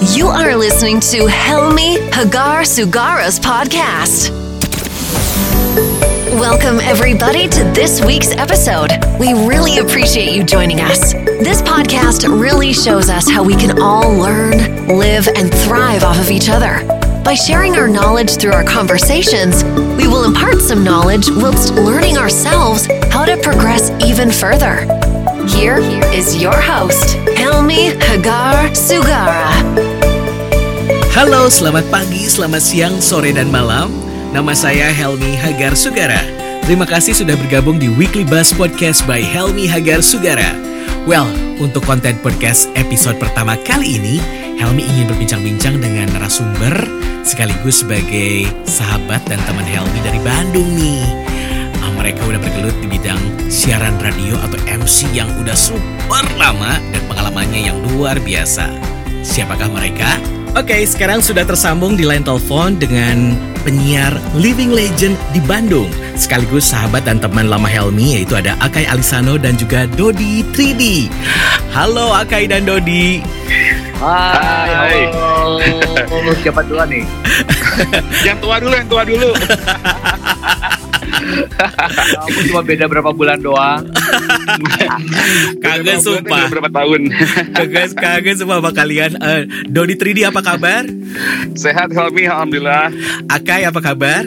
You are listening to Helmi Hagar Sugara's podcast. Welcome, everybody, to this week's episode. We really appreciate you joining us. This podcast really shows us how we can all learn, live, and thrive off of each other. By sharing our knowledge through our conversations, we will impart some knowledge whilst learning ourselves how to progress even further. Here is your host, Helmi Hagar Sugara. Halo, selamat pagi, selamat siang, sore, dan malam. Nama saya Helmi Hagar Sugara. Terima kasih sudah bergabung di Weekly Buzz Podcast by Helmi Hagar Sugara. Well, untuk konten podcast episode pertama kali ini, Helmi ingin berbincang-bincang dengan narasumber sekaligus sebagai sahabat dan teman Helmi dari Bandung nih. Mereka udah bergelut di bidang siaran radio atau MC yang udah super lama dan pengalamannya yang luar biasa. Siapakah mereka? Oke, sekarang sudah tersambung di line telepon dengan penyiar Living Legend di Bandung. Sekaligus sahabat dan teman lama Helmi yaitu ada Akai Alisano dan juga Dodi 3D. Halo Akai dan Dodi. Hai. Halo. Siapa duluan nih? yang tua dulu, yang tua dulu. Kamu cuma beda berapa bulan doang. Kagak sumpah. Berapa tahun? Kagak kagak sumpah sama kalian. Eh, Dodi 3D apa kabar? Sehat Helmi, alhamdulillah. Akai apa kabar?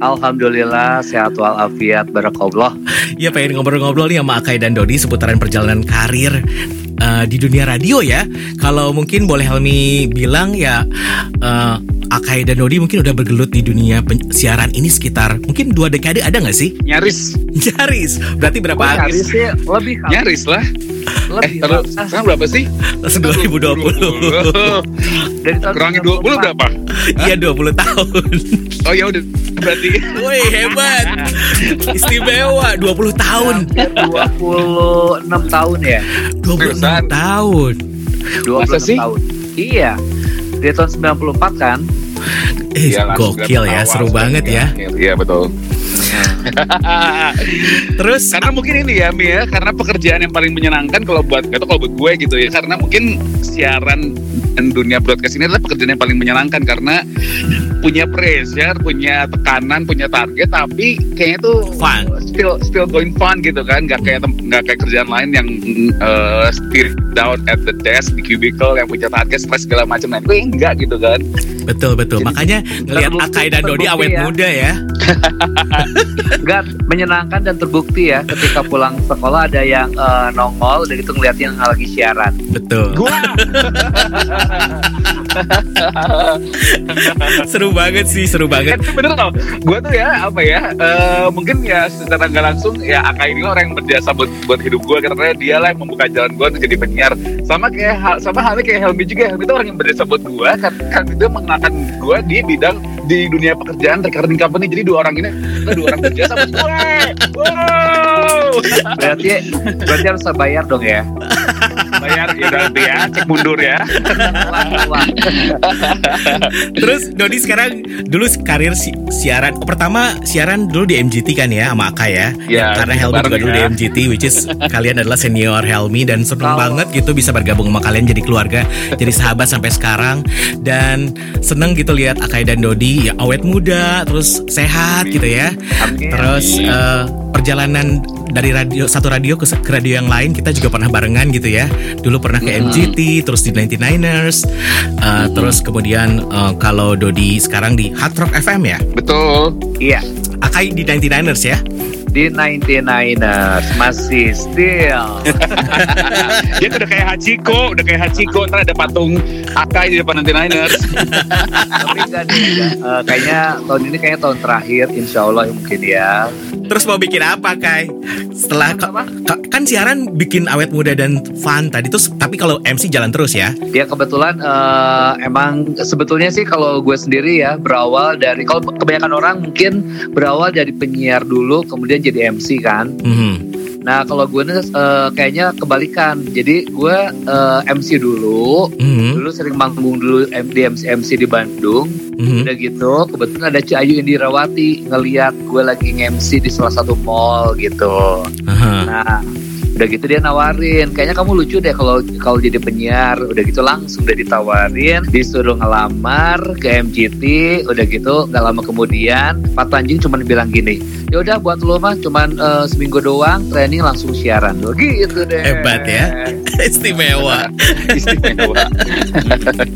Alhamdulillah sehat walafiat barakallah. Ya pengen ngobrol-ngobrol nih sama Akai dan Dodi seputaran perjalanan karir eh, di dunia radio ya. Kalau mungkin boleh Helmi bilang ya eh, Akai dan Dodi mungkin udah bergelut di dunia siaran ini sekitar mungkin dua dekade ada nggak sih? Nyaris, Nyaris. Berarti berapa? Nyaris sih lebih kali. nyaris lah. Eh, Lebih terus lah. sekarang berapa sih? 2020. Dari tahun Kurangin 20 berapa? Iya 20 tahun. Oh ya udah berarti Woi hebat. Istimewa 20 tahun. Hampir 26 tahun ya. 26 Seriusan? tahun. 26 Masa sih? tahun. Iya. Dari tahun 94 kan? Eh, Iyalah, gokil ya, awal, seru banget ya. Iya betul. Terus karena mungkin ini ya Mi ya karena pekerjaan yang paling menyenangkan kalau buat atau kalau buat gue gitu ya karena mungkin siaran dan dunia broadcast ini adalah pekerjaan yang paling menyenangkan karena punya pressure punya tekanan punya target tapi kayaknya tuh Fun. still still going fun gitu kan nggak kayak nggak kayak kerjaan lain yang uh, down at the desk di cubicle yang punya target stress segala macam nah gue enggak gitu kan betul betul. Makanya ngelihat terbukti- Akai dan Dodi awet ya. muda ya. Enggak menyenangkan dan terbukti ya ketika pulang sekolah ada yang eh, nongol dan itu ngeliatin yang lagi siaran. Betul. gua seru banget sih, seru banget. Kan bener loh, gue tuh ya apa ya, eh, mungkin ya secara nggak langsung ya Aka ini orang yang berjasa buat, buat hidup gue karena dia lah yang membuka jalan gue untuk jadi penyiar. Sama kayak hal- sama halnya kayak Helmi juga, Helmi itu orang yang berjasa buat gue kan, kan itu mengenalkan gue di bidang di dunia pekerjaan recording company. Jadi dua orang ini dua orang berjasa buat gue. Wow. Berarti berarti harus bayar dong ya. Bayar ya nanti ya, cek mundur ya. Terus Dodi sekarang dulu karir si- siaran oh, pertama siaran dulu di MGT kan ya sama Akai ya. Ya, Karena Helmi juga dulu ya. di MGT which is kalian adalah senior Helmi dan seneng banget gitu bisa bergabung sama kalian jadi keluarga, jadi sahabat sampai sekarang dan seneng gitu lihat Akai dan Dodi ya awet muda terus sehat gitu ya. Amin. Terus Amin. Perjalanan dari radio satu radio ke, ke radio yang lain kita juga pernah barengan gitu ya. Dulu pernah ke MGT, terus di 99ers, eh, terus kemudian eh, kalau Dodi sekarang di Hard Rock FM ya. Betul. Iya. Akai di 99ers ya. Di 99ers masih still. Dia tuh udah kayak Hachiko, udah kayak Hachiko. Ntar ada patung Akai di depan nanti Niners. Tapi enggak deh. enggak. Eh, kayaknya tahun ini kayaknya tahun terakhir insya Allah mungkin ya. Terus mau bikin apa Kai? Setelah Apa? ka- kan siaran bikin awet muda dan fun tadi terus tapi kalau MC jalan terus ya. Ya kebetulan eh, emang sebetulnya sih kalau gue sendiri ya berawal dari kalau kebanyakan orang mungkin berawal dari penyiar dulu kemudian jadi MC kan. Mhm. Nah kalau gue nih eh, kayaknya kebalikan. Jadi gue eh, MC dulu. Mhm. Dulu sering manggung dulu di MC MC di Bandung. Mhm. Udah gitu kebetulan ada Ci Ayu Indirawati ngeliat gue lagi nge-MC di salah satu mall gitu. Aha. Nah udah gitu dia nawarin. Kayaknya kamu lucu deh kalau kalau jadi penyiar. Udah gitu langsung udah ditawarin disuruh ngelamar ke MGT udah gitu nggak lama kemudian Pak Tanjung cuma bilang gini ya udah buat lo mah cuman eh, seminggu doang training langsung siaran gitu deh Hebat ya. Istimewa. Istimewa.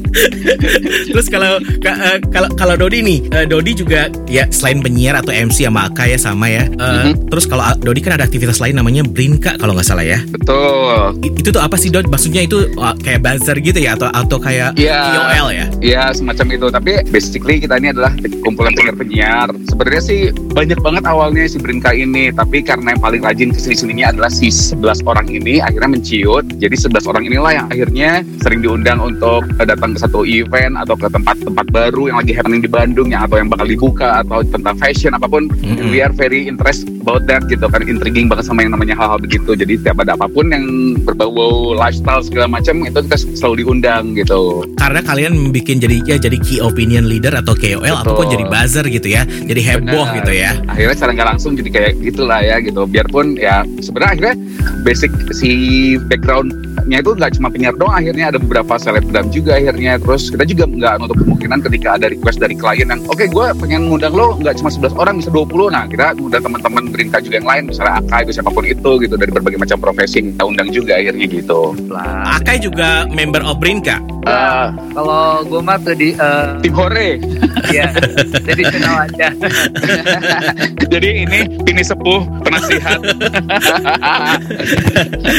Terus kalau ka- eh, kalau kalau Dodi nih, eh, Dodi juga ya selain penyiar atau MC sama Aka ya sama ya. Eh, Mhm. Terus kalau A- Dodi kan ada aktivitas lain namanya Brinka kalau nggak salah ya. Betul. I- itu tuh apa sih Dod? Maksudnya itu uh, kayak buzzer gitu ya atau atau kayak Iya. KOL ya? Ya semacam itu. Tapi basically kita ini adalah kumpulan penyiar-penyiar. Sebenarnya sih banyak banget awalnya si Brinka ini. Tapi karena yang paling rajin ke sini sininya adalah si 11 orang ini akhirnya menciut. Jadi 11 orang inilah yang akhirnya sering diundang untuk eh, datang ke satu event atau ke tempat-tempat baru yang lagi happening di Bandung yang atau yang bakal dibuka atau tentang fashion apa pun. Mm-mm. We are very interest about that gitu kan intriguing banget sama yang namanya hal-hal begitu. Jadi setiap ada apa pun yang berbau lifestyle segala macam itu kita selalu diundang gitu. Karena kalian bikin jadi ya jadi key opinion leader atau KOL Betul. ataupun jadi buzzer gitu ya. Jadi heboh Benar. gitu ya. akhirnya nggak langsung jadi kayak gitulah ya gitu. Biarpun ya sebenarnya basic si backgroundnya itu nggak cuma penyiar doang akhirnya ada beberapa selebgram juga akhirnya terus kita juga nggak nutup kemungkinan ketika ada request dari klien yang oke gue pengen ngundang lo nggak cuma 11 orang bisa 20 nah kita ngundang teman-teman berita juga yang lain misalnya Akai itu siapa pun itu gitu dari berbagai macam profesi kita undang juga akhirnya gitu Lah. Akai juga member of Brinka. Eh, kalau gue mah tadi eh, tim hore ya jadi kenal aja jadi ini ini sepuh penasihat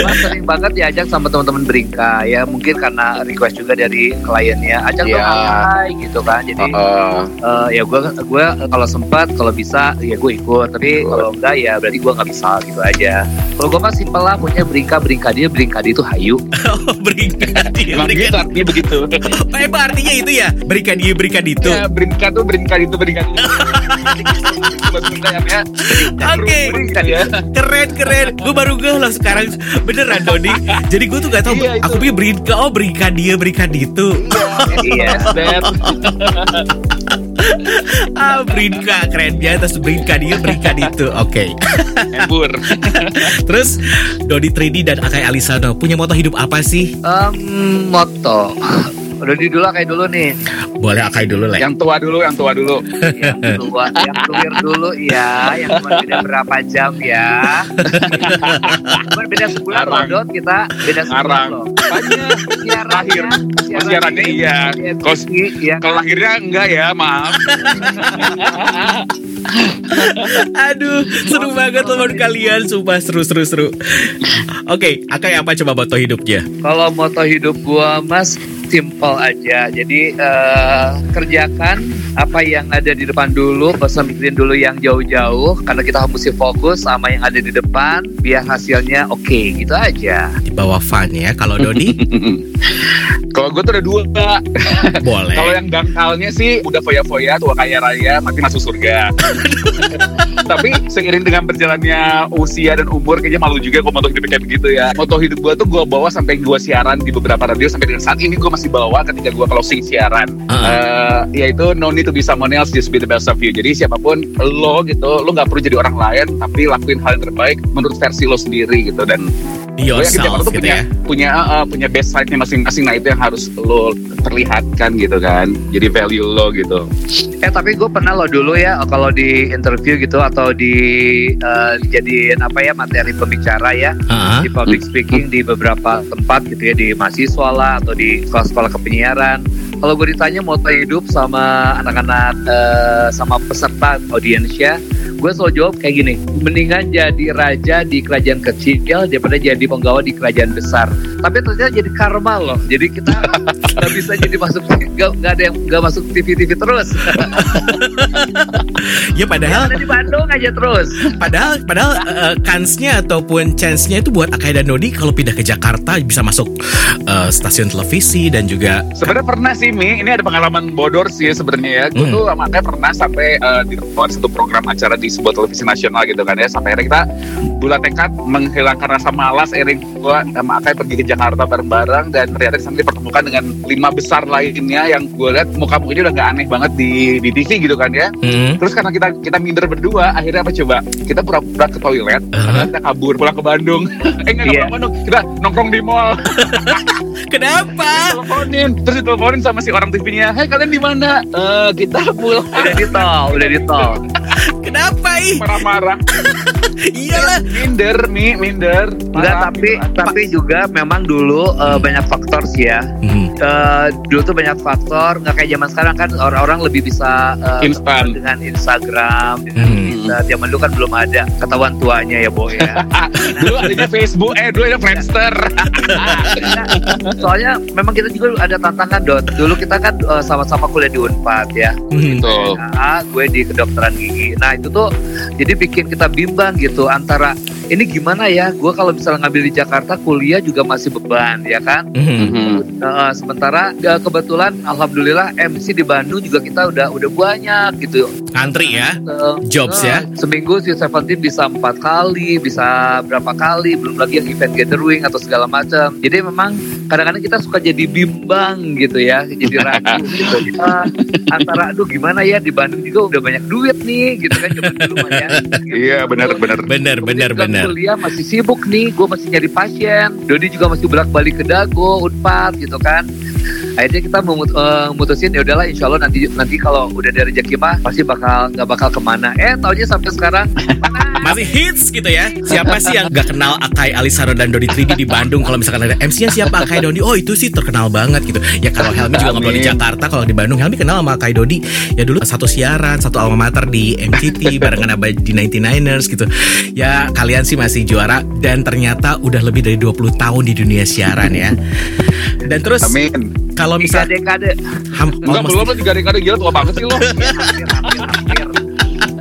Mas sering banget diajak sama teman-teman Brinka ya mungkin karena request juga dari kliennya ajak dong Iya. Akai gitu kan jadi Eh, eh, ya gue gue kalau sempat kalau bisa ya gue ikut tapi kalau enggak ya berarti gue nggak bisa gitu aja kalau gue mah simpel lah punya Brinka Brinka dia Brinka dia itu hayu Oh, Brinka dia. emang gitu Brinka. artinya begitu Oh, emang artinya itu ya? Berikan dia, berikan itu. Ya, berinkat tuh berinkat itu ya. Oke. Ya. Keren keren. Gue baru gue loh sekarang. Beneran Doni Jadi gue tuh gak tahu Iya. Aku pikir berikan Oh berikan dia Berikan itu iya Dan Ah berinka Keren. Dia Terus dia Berikan itu Oke. Embur. Terus Dodi 3D dan Akai Alisano Punya moto hidup apa sih? Em, moto udah di dulu kayak dulu nih Boleh Akai dulu lah Yang tua dulu, yang tua dulu. yang tua yang clear dulu ya yang cuma beda berapa jam ya cuma beda sebulan loh. Dot kita beda sebulan Ngarang. loh Apanya? siarannya siarannya iya. Kalau iya kalau lahirnya enggak ya, maaf. Aduh Seru banget teman kalian Sumpah seru seru seru Oke Akai apa coba moto hidupnya? Kalau moto hidup gua mas simple aja. Jadi eh, kerjakan apa yang ada di depan dulu, gak usah mikirin dulu yang jauh-jauh karena kita mesti fokus sama yang ada di depan biar hasilnya oke gitu aja. Di bawah fun ya Kalau Dodi Kalau gue tuh ada dua. Boleh Kalau yang dangkalnya sih udah foya-foya, tua kaya raya, mati masuk surga. Tapi seiring dengan berjalannya usia dan umur, kayaknya malu juga kalau moto hidup kayak begitu ya. Moto hidup gue tuh gue bawa sampai gue siaran di beberapa radio sampai dengan saat ini gue masih bawa ketika gue closing siaran. Ah. Eh, yaitu no need to be someone else, just be the best of you. Jadi siapa pun lo gitu, lo nggak perlu jadi orang lain, tapi lakuin hal yang terbaik menurut versi lo sendiri gitu. Dan Be gue yakin tiap yourself orang tuh gitu punya ya punya uh, uh, punya best side-nya masing-masing. Nah itu yang harus lo perlihatkan gitu kan. Jadi value lo gitu. Eh tapi gue pernah loh dulu ya kalau di interview gitu atau di eh, dijadiin apa ya materi pembicara ya Ah, di public speaking di beberapa tempat gitu ya di mahasiswa lah atau di sekolah-sekolah kepenyiaran. Kalau gue ditanya moto hidup sama anak-anak eh, sama peserta audiensnya, gue selalu jawab kayak gini: mendingan jadi raja di kerajaan kecil daripada jadi penggawa di kerajaan besar. Tapi ternyata jadi karma loh. Jadi kita nggak bisa jadi masuk nggak nggak ada yang nggak masuk TV TV terus. Ya padahal ada di Bandung aja terus. Padahal padahal eh, kansnya ataupun chance-nya itu buat Akai dan Dodi kalau pindah ke Jakarta bisa masuk eh, stasiun televisi dan juga Sebenarnya pernah sih Mi, ini ada pengalaman bodor sih sebenarnya ya. Gue Hmm. tuh sama Akay pernah sampai uh, di luar satu program acara di sebuah televisi nasional gitu kan ya. Sampai akhirnya kita bulan tekad menghilangkan rasa malas. Ering gue sama Akay pergi ke Jakarta bareng-bareng dan ternyata di sana dipertemukan dengan lima besar lainnya yang gue lihat muka-mukanya udah nggak aneh banget di di TV gitu kan ya. Hmm. Terus karena kita kita minder berdua, akhirnya apa coba? Kita pura-pura ke toilet, Uh-huh. kita kabur pulang ke Bandung. eh enggak Iya. pulang Bandung, kita nongkrong di mall. Kenapa? teleponin, terus diteleponin sama si orang TV-nya. Hei kalian di mana? Eh kita pulang. Udah di tol, udah di tol. Kenapa ih? Marah-marah. Iyalah. minder, mi, minder. Enggak, tapi gitu. tapi juga memang dulu uh, banyak faktor sih ya. Hmm. Eh, dulu tuh banyak faktor nggak kayak zaman sekarang kan orang-orang lebih bisa uh, Instan. dengan Instagram Hmm. Bisa zaman dulu kan belum ada ketahuan tuanya ya Bo ya dulu adanya Facebook, eh dulu ada Friendster. soalnya memang kita juga ada tantangan dot dulu kita kan uh, sama-sama kuliah di Unpad ya Hmm. Betul. nah, gue di kedokteran gigi nah itu tuh jadi bikin kita bimbang gitu antara ini gimana ya gue kalau misalnya ngambil di Jakarta kuliah juga masih beban ya kan Hmm. Uh, sementara uh, kebetulan alhamdulillah MC di Bandung juga kita udah udah banyak gitu. Antri ya. Uh, Jobs uh, ya. Seminggu si Seventeen bisa empat kali, bisa berapa kali, belum lagi yang event gathering atau segala macam. Jadi memang kadang-kadang kita suka jadi bimbang gitu ya, jadi ragu gitu. Uh, antara aduh gimana ya di Bandung juga udah banyak duit nih gitu kan zaman dulu mah ya. Iya, benar benar. Bener, bener, Kemudian juga bener. Kuliah masih sibuk nih, gue masih nyari pasien. Dodi juga masih bolak balik ke Dago, Unpad gitu kan. Akhirnya kita memut- eh, memutusin ya udahlah Insya Allah nanti nanti kalau udah ada rezeki mah pasti bakal nggak bakal ke mana. Eh taunya sampai sekarang Masih hits gitu ya. Siapa sih yang gak kenal Akai Alisaro dan Dodi 3D di Bandung kalau misalkan ada MC-nya siapa Akai Dodi? Oh itu sih terkenal banget gitu. Ya kalau Helmi juga ngobrol di. Jakarta, kalau di Bandung Helmi kenal sama Akai Dodi. Ya dulu satu siaran, satu alma mater di MCT barengan Abah di 99ers gitu. Ya kalian sih masih juara dan ternyata udah lebih dari 20 tahun di dunia siaran ya. Dan terus Amin. kalau tiga misal dekade ham, Enggak belum lah tiga dekade gila tua banget sih lo. hampir hampir hampir.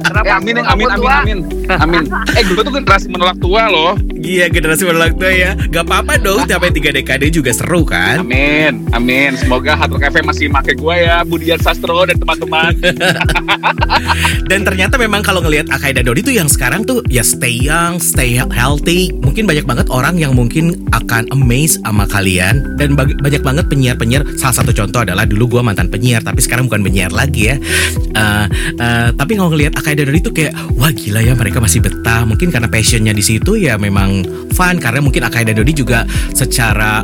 Kenapa? Eh, amin, amin, amin, amin, amin. Eh, gue tuh generasi menolak tua loh. Iya generasi menolak tua ya Gak apa-apa dong Sampai tiga dekade juga seru kan Amin, amin. Semoga Hard Rock FM masih make gue ya, Budian Sastro dan teman-teman. Dan ternyata memang kalau ngelihat Akai dan Dodi tuh yang sekarang tuh ya stay young, stay healthy. Mungkin banyak banget orang yang mungkin akan amazed sama kalian dan banyak banget penyiar-penyiar. Salah satu contoh adalah dulu gua mantan penyiar tapi sekarang bukan penyiar lagi ya. Eh, eh, tapi kalau ngelihat Akai dan Dodi tuh kayak wah gila ya mereka masih betah. Mungkin karena passionnya di situ ya memang fun karena mungkin Akai dan Dodi juga secara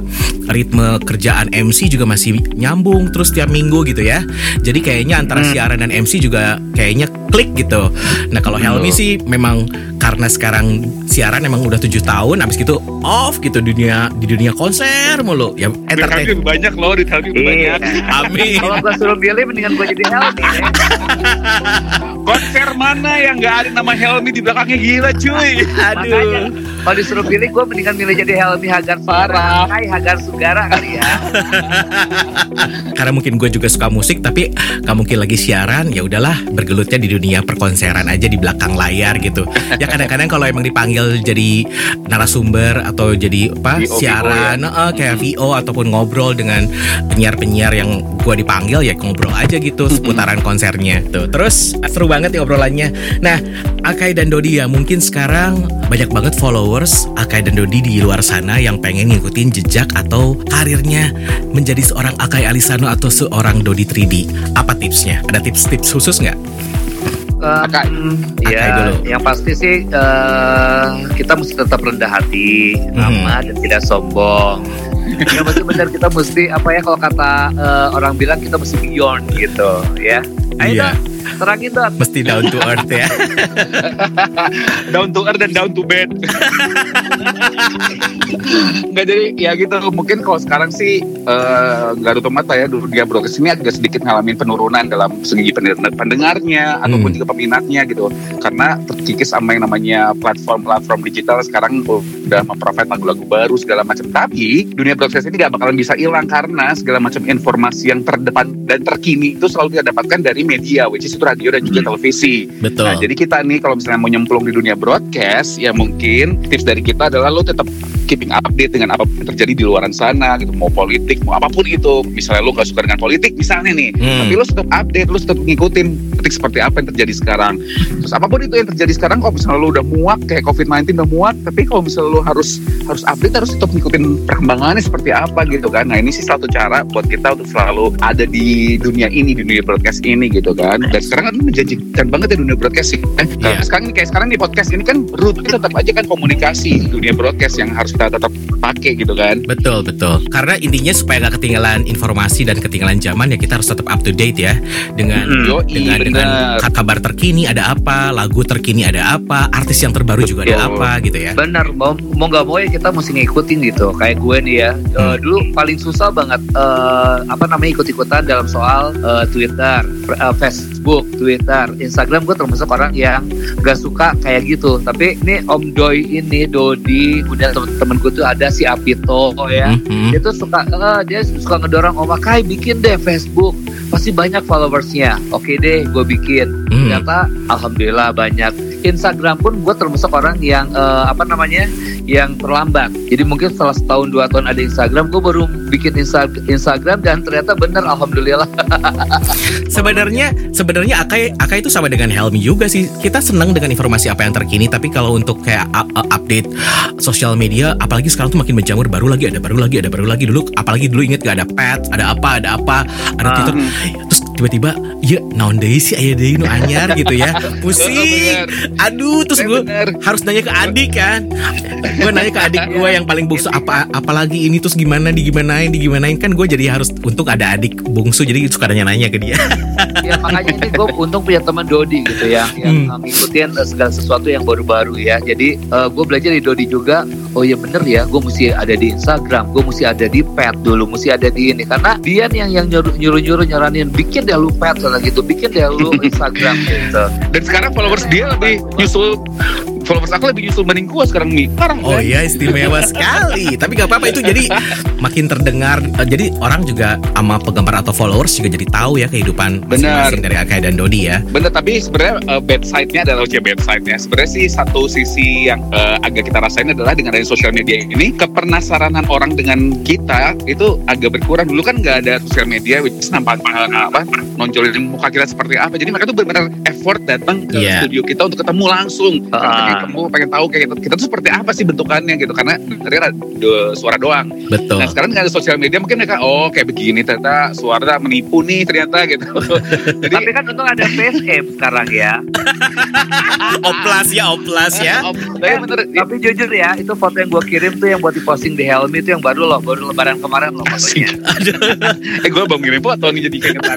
ritme kerjaan MC juga masih nyambung terus tiap minggu gitu ya. Jadi kayaknya antara siaran dan MC juga kayaknya klik gitu. Nah kalau Helmi sih memang karena sekarang siaran emang udah tujuh tahun, abis gitu off gitu dunia di dunia konser mulu. Ya entertain. banyak loh, di lebih Iya. banyak. Amin. Kalau gue suruh pilih mendingan gue jadi Helmi deh. Konser mana yang nggak ada nama Helmi di belakangnya gila cuy. Makanya kalau disuruh pilih gue mendingan milih jadi Helmi Hagar Parah. Sugara. Kai Hagar Sugara kali ya. Karena mungkin gue juga suka musik, tapi gak mungkin lagi siaran. Ya udahlah, bergelutnya di dunia perkonseran aja di belakang layar gitu. Ya kadang-kadang kalau emang dipanggil jadi narasumber atau jadi apa VO, siaran, eh, kayak VO ataupun ngobrol dengan penyiar-penyiar yang gue dipanggil ya ngobrol aja gitu seputaran konsernya. Tuh, terus seru banget ya obrolannya. Nah, Akai dan Dodi ya mungkin sekarang banyak banget followers Akai dan Dodi di luar sana yang pengen ngikutin jejak atau karirnya menjadi seorang Akai Alisano atau seorang Dodi 3D. Apa tipsnya? Ada tips-tips khusus nggak? Um, Akai. Akai ya, dulu. yang pasti sih eh, kita mesti tetap rendah hati, Hmm. ramah dan tidak sombong. Yang pasti benar kita mesti apa ya kalau kata eh, orang bilang kita mesti beyond gitu ya. Ayo. Dot, terangin dot. Mesti down to earth ya. down to earth dan down to bed. Nggak jadi ya gitu mungkin kalau sekarang sih eh, nggak ada mata ya dunia broadcast ini agak sedikit ngalamin penurunan dalam segi pendengar- pendengarnya ataupun Hmm. juga peminatnya gitu karena terkikis sama yang namanya platform-platform digital sekarang udah memprovide lagu-lagu baru segala macam tapi dunia broadcast ini nggak bakalan bisa hilang karena segala macam informasi yang terdepan dan terkini itu selalu kita dapatkan dari media which is itu radio dan juga televisi Betul. Nah, jadi kita nih kalau misalnya mau nyemplung di dunia broadcast, ya mungkin tips dari kita adalah lo tetap keeping update dengan apa yang terjadi di luaran sana gitu mau politik mau apa pun itu. Misalnya lu gak suka dengan politik misalnya nih Hmm. tapi lu tetap update lu tetap ngikutin politik seperti apa yang terjadi sekarang. Terus apa pun itu yang terjadi sekarang kalau misalnya lu udah muak kayak covid-19 udah muak tapi kalau misalnya lu harus harus update harus tetap ngikutin perkembangannya seperti apa gitu kan. Nah ini sih satu cara buat kita untuk selalu ada di dunia ini di dunia broadcast ini gitu kan. Dan sekarang kan menjanjikan banget ya dunia broadcast sih eh, Iya. sekarang kayak sekarang di podcast ini kan rootnya tetap aja kan komunikasi dunia broadcast yang harus kita tetap pakai gitu kan Betul betul. Karena intinya supaya nggak ketinggalan informasi dan ketinggalan zaman ya kita harus tetap up to date ya dengan Mm-mm. Yoi, dengan dengan kabar terkini ada apa, lagu terkini ada apa, artis yang terbaru juga ada Betul. apa gitu ya. Bener, mau mau nggak mau ya kita mesti ngikutin gitu. Kayak gue nih ya, eh, Hmm. dulu paling susah banget eh, apa namanya ikut-ikutan dalam soal eh, Twitter, Facebook, Twitter, Instagram. Gue termasuk orang yang gak suka kayak gitu. Tapi ini Om Doi ini, Dodi, kemudian temen-temen gue tuh ada si Apito ya. Mhm. Dia tuh suka, eh, dia suka ngedorong Om Akai bikin deh Facebook. Pasti banyak followersnya. Oke deh, gue bikin Hmm. ternyata alhamdulillah banyak Instagram pun gue termasuk orang yang eh, apa namanya yang terlambat jadi mungkin setelah setahun dua tahun ada Instagram gue baru bikin Insta- Instagram dan ternyata bener alhamdulillah Sebenarnya sebenarnya Akai Akai itu sama dengan Helmi juga sih. Kita senang dengan informasi apa yang terkini, tapi kalau untuk kayak up- uh, update sosial media, apalagi sekarang tuh makin menjamur, baru lagi ada baru lagi ada baru lagi dulu. Apalagi dulu inget gak ada pet, ada apa, ada apa, ada Ah. Twitter. Tiba-tiba, ya naon deui sih aya deui nu anyar gitu ya. Pusing. Aduh, terus gue harus nanya ke adik kan. Gue nanya ke adik gue yang paling bungsu apa apalagi ini terus gimana digimanain digimanain. Kan gue jadi harus untung ada adik bungsu jadi suka nanya-nanya ke dia. Ya makanya ini gue untung punya teman Dodi gitu ya yang Hmm. ngikutin eh, segala sesuatu yang baru-baru ya. Jadi gue belajar dari Dodi juga. Oh ya bener ya gue mesti ada di Instagram gue mesti ada di pet dulu mesti ada di ini. Karena dia yang yang nyuruh nyuruh nyuruh nyaranin bikin deh lu pet gitu bikin deh lu Instagram gitu. Dan sekarang followers dia lebih nyusul followers aku lebih nyusul banding gua sekarang nih sekarang oh iya istimewa sekali tapi gak apa-apa itu jadi makin terdengar eh, jadi orang juga sama penggemar atau followers juga jadi tahu ya kehidupan masing-masing dari Akai dan Dodi ya Bener, tapi sebenarnya uh, bad side-nya adalah ujian bad side-nya. Sebenarnya sih satu sisi yang uh, agak kita rasain adalah dengan adanya sosial media ini, kepenasaranan orang dengan kita itu agak berkurang. Dulu kan nggak ada sosial media, which is nampak uh, apa, nonjolin muka kita seperti apa. Jadi mereka tuh benar-benar effort datang ke Iya. studio kita untuk ketemu langsung. Ah. Ketemu, pengen tahu kayak kita, kita tuh seperti apa sih bentukannya gitu. Karena dengarnya do- suara doang. betul Nah sekarang dengan ada sosial media mungkin mereka, oh kayak begini ternyata suara menipu nih ternyata gitu. Jadi tapi kan untung ada facecam sekarang ya oplas ya oplas ya tapi bener, tapi jujur ya itu foto yang gue kirim tuh yang buat diposting di Helmi itu yang baru loh baru lebaran kemarin loh fotonya eh gue belum ngirim foto nih jadi keingetan.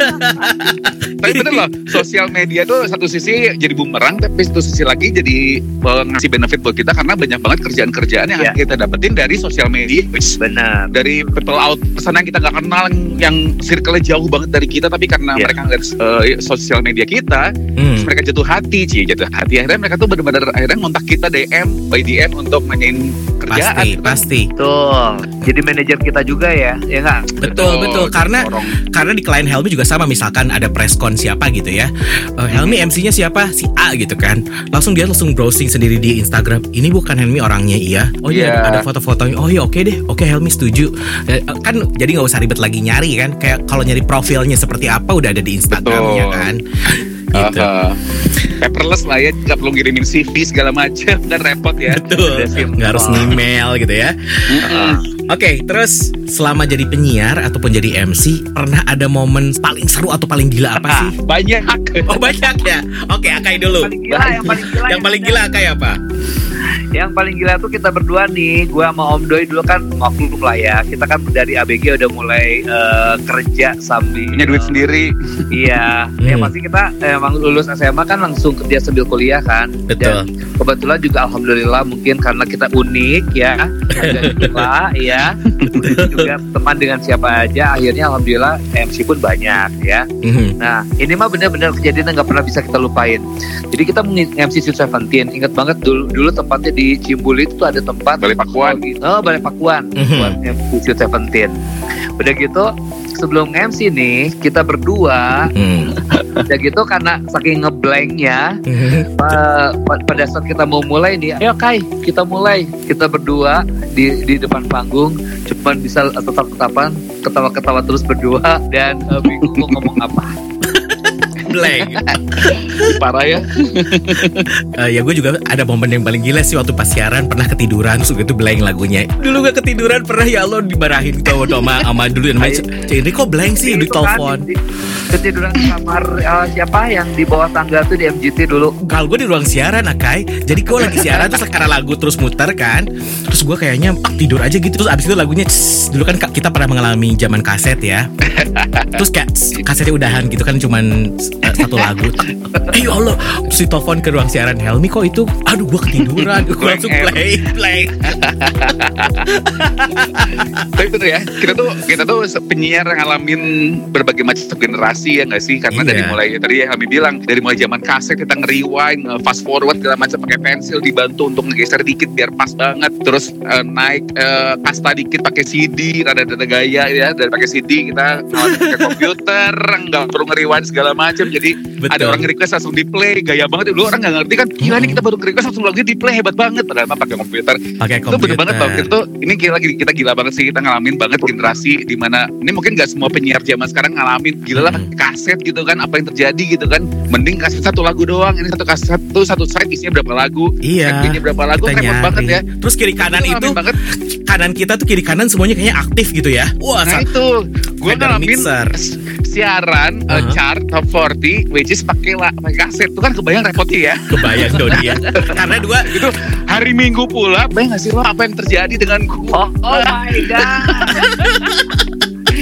tapi bener loh, sosial media tuh satu sisi jadi bumerang, tapi satu sisi lagi jadi ngasih benefit buat kita karena banyak banget kerjaan-kerjaan yang Iya. kita dapetin dari sosial media. Benar dari people out sana yang kita nggak kenal yang circle-nya jauh banget dari kita tapi karena Iya. mereka ngeliat uh, sosial media kita Hmm. mereka jatuh hati sih jatuh hati akhirnya mereka tuh benar-benar akhirnya ngontak kita DM by DM untuk nanyain kerjaan pasti kan. pasti Betul. Jadi manajer kita juga ya, ya nggak? betul betul karena Orang. karena di klien Helmi juga sama misalkan ada press con siapa gitu ya Eh, Helmi MC-nya siapa si A gitu kan langsung dia langsung browsing sendiri di Instagram. Ini bukan Helmi orangnya iya. Oh iya. Iya. ada foto-fotonya. Oh iya oke deh. Oke Helmi setuju. Eh, eh, kan jadi nggak usah ribet lagi nyari kan? Kayak kalau nyari profilnya seperti apa udah ada di Instagramnya Betul. kan? Gitu. Aha. paperless lah ya nggak perlu ngirimin CV segala macam. Kan repot ya. Betul. Nggak harus email gitu ya. Mm-mm. Oke, terus selama jadi penyiar ataupun jadi MC, pernah ada momen paling seru atau paling gila apa sih? banyak Oh banyak ya. Oke, Akai dulu. Paling gila, yang paling gila. Yang paling gila Akai apa? Yang paling gila tuh kita berdua nih, gua sama Om Doi dulu kan maklum lah ya. Kita kan dari ABG udah mulai eh, kerja sambil punya duit sendiri Iya, Hmm. ya pasti kita emang lulus SMA kan langsung kerja sambil kuliah kan. Betul. Dan kebetulan juga alhamdulillah mungkin karena kita unik ya, gila ya. Juga teman dengan siapa aja, akhirnya alhamdulillah MC pun banyak ya. Mhm. Nah, ini mah benar-benar kejadian yang nggak pernah bisa kita lupain. Jadi kita meng-MC Sweet Seventeen, ingat banget dulu dulu tempatnya di Cimbuli itu tuh ada tempat Balai Pakuan. Oh, Balai Pakuan Mhm. buat MC Seventeen. Udah gitu sebelum MC nih kita berdua Hmm. ya gitu karena saking ngeblanknya pa- pada saat kita mau mulai nih ayo Kai kita mulai kita berdua di di depan panggung cuman bisa tetap tetapan ketawa-ketawa terus berdua dan eh, bingung mau ngomong apa Blank. Parah ya. Eh, ya gue juga ada momen yang paling gila sih waktu pas siaran pernah ketiduran terus gitu blank lagunya. Dulu gue ketiduran pernah ya Allah dimarahin tuh sama sama dulu namanya Cik Indri kok blank sih di Itu kan, telepon. ketiduran kamar eh, siapa yang di bawah tangga tuh di MGT dulu Kalau gue di ruang siaran Akai Jadi gue lagi siaran terus karena lagu terus muter kan Terus gue kayaknya tidur aja gitu Terus abis itu lagunya "Cs." Dulu kan ka- kita pernah mengalami zaman kaset ya Terus kayak "Cs," kasetnya udahan gitu kan Cuman satu lagu Eh ya Allah Terus ditelepon ke ruang siaran Helmi kok itu Aduh gue ketiduran Gue Blank langsung play Play Tapi bener ya, kita tuh kita tuh penyiar yang ngalamin berbagai macam generasi ya nggak sih? Karena Iya. dari mulai tadi ya kami bilang dari mulai zaman kaset kita nge-rewind, fast forward segala macam pakai pensil dibantu untuk ngegeser dikit biar pas banget. Terus eh, naik eh, kasta dikit pakai CD, rada-rada gaya ya dari pakai CD kita pakai komputer, nggak perlu nge-rewind segala macam. Jadi Betul. ada orang request langsung di play, gaya banget. Dulu orang nggak ngerti kan, gila nih kita baru request langsung lagunya di play hebat banget. Padahal mah pakai komputer. Pakai itu bener banget bang komputer. itu ini gila kita gila banget sih. Kita ngalamin banget generasi di mana ini mungkin gak semua penyiar zaman sekarang ngalamin. Gila lah Mm. kaset gitu kan apa yang terjadi gitu kan. Mending kaset satu lagu doang. Ini satu kaset satu satu side isinya berapa lagu? Iya MV-nya berapa lagu? kita repot banget ya. Terus kiri kanan itu ngalamin banget. Kanan kita tuh kiri kanan semuanya kayaknya aktif gitu ya. Wah nah itu. Gue ngalamin mixer. siaran uh, Uh-huh. chart top 40 which is pakai pakai kaset. Itu kan kebayang repotnya ya. Kebayang Dodi ya Karena dua itu hari minggu pula bayang gak sih lo apa yang terjadi dengan gue oh, oh my god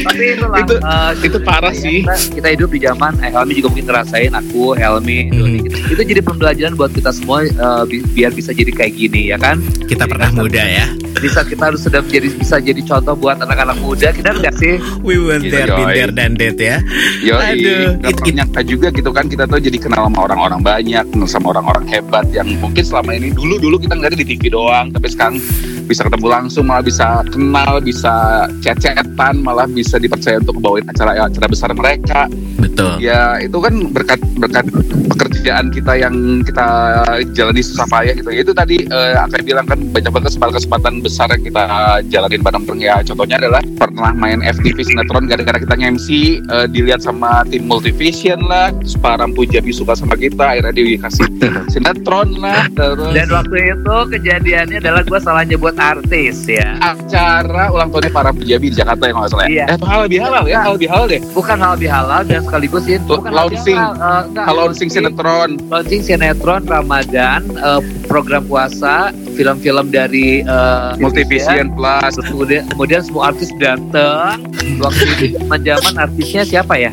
tapi itulah Itu- eh, itu parah kita- sih. kita, kita hidup di zaman eh, Helmi juga mungkin ngerasain aku Helmi Hmm. Doni gitu. itu jadi pembelajaran buat kita semua eh, bi- biar bisa jadi kayak gini ya kan Kita pernah muda ya bisa kita harus sudah jadi bisa jadi contoh buat anak-anak muda kita enggak sih We were Gitu, there, been Joy. there, dan that ya Yo, Aduh, nggak it- pernah it- nyangka juga gitu kan kita tuh jadi kenal sama orang-orang banyak, sama orang-orang hebat yang mungkin selama ini dulu-dulu kita ngeliat di TV doang, tapi sekarang bisa ketemu langsung, malah bisa kenal, bisa chat-chatan, malah bisa dipercaya untuk bawain acara-acara besar mereka. Betul Ya itu kan berkat berkat pekerjaan kita yang kita jalani susah payah gitu. Itu tadi eh, akan bilang kan banyak banget kesempatan-kesempatan besar yang kita jalanin bareng-bareng ya. Contohnya adalah pernah main FTV sinetron gara-gara kita nge-MC eh, dilihat sama tim Multivision lah, terus Pak Rampu Jabi suka sama kita, akhirnya dikasih sinetron lah, terus dan waktu itu kejadiannya adalah gue salah nyebut artis ya acara ulang tahunnya Pak Rampu Jabi di Jakarta yang nggak salah Iya. ya. Eh, halal bihalal ya halal bihalal deh. Bukan halal bihalal dan sekaligus itu bukan launching. halal, uh, launching sinetron. launching sinetron Ramadan uh, program puasa film-film dari eh, Multivision Plus, kemudian kemudian semua artis datang waktu itu zaman zaman artisnya siapa ya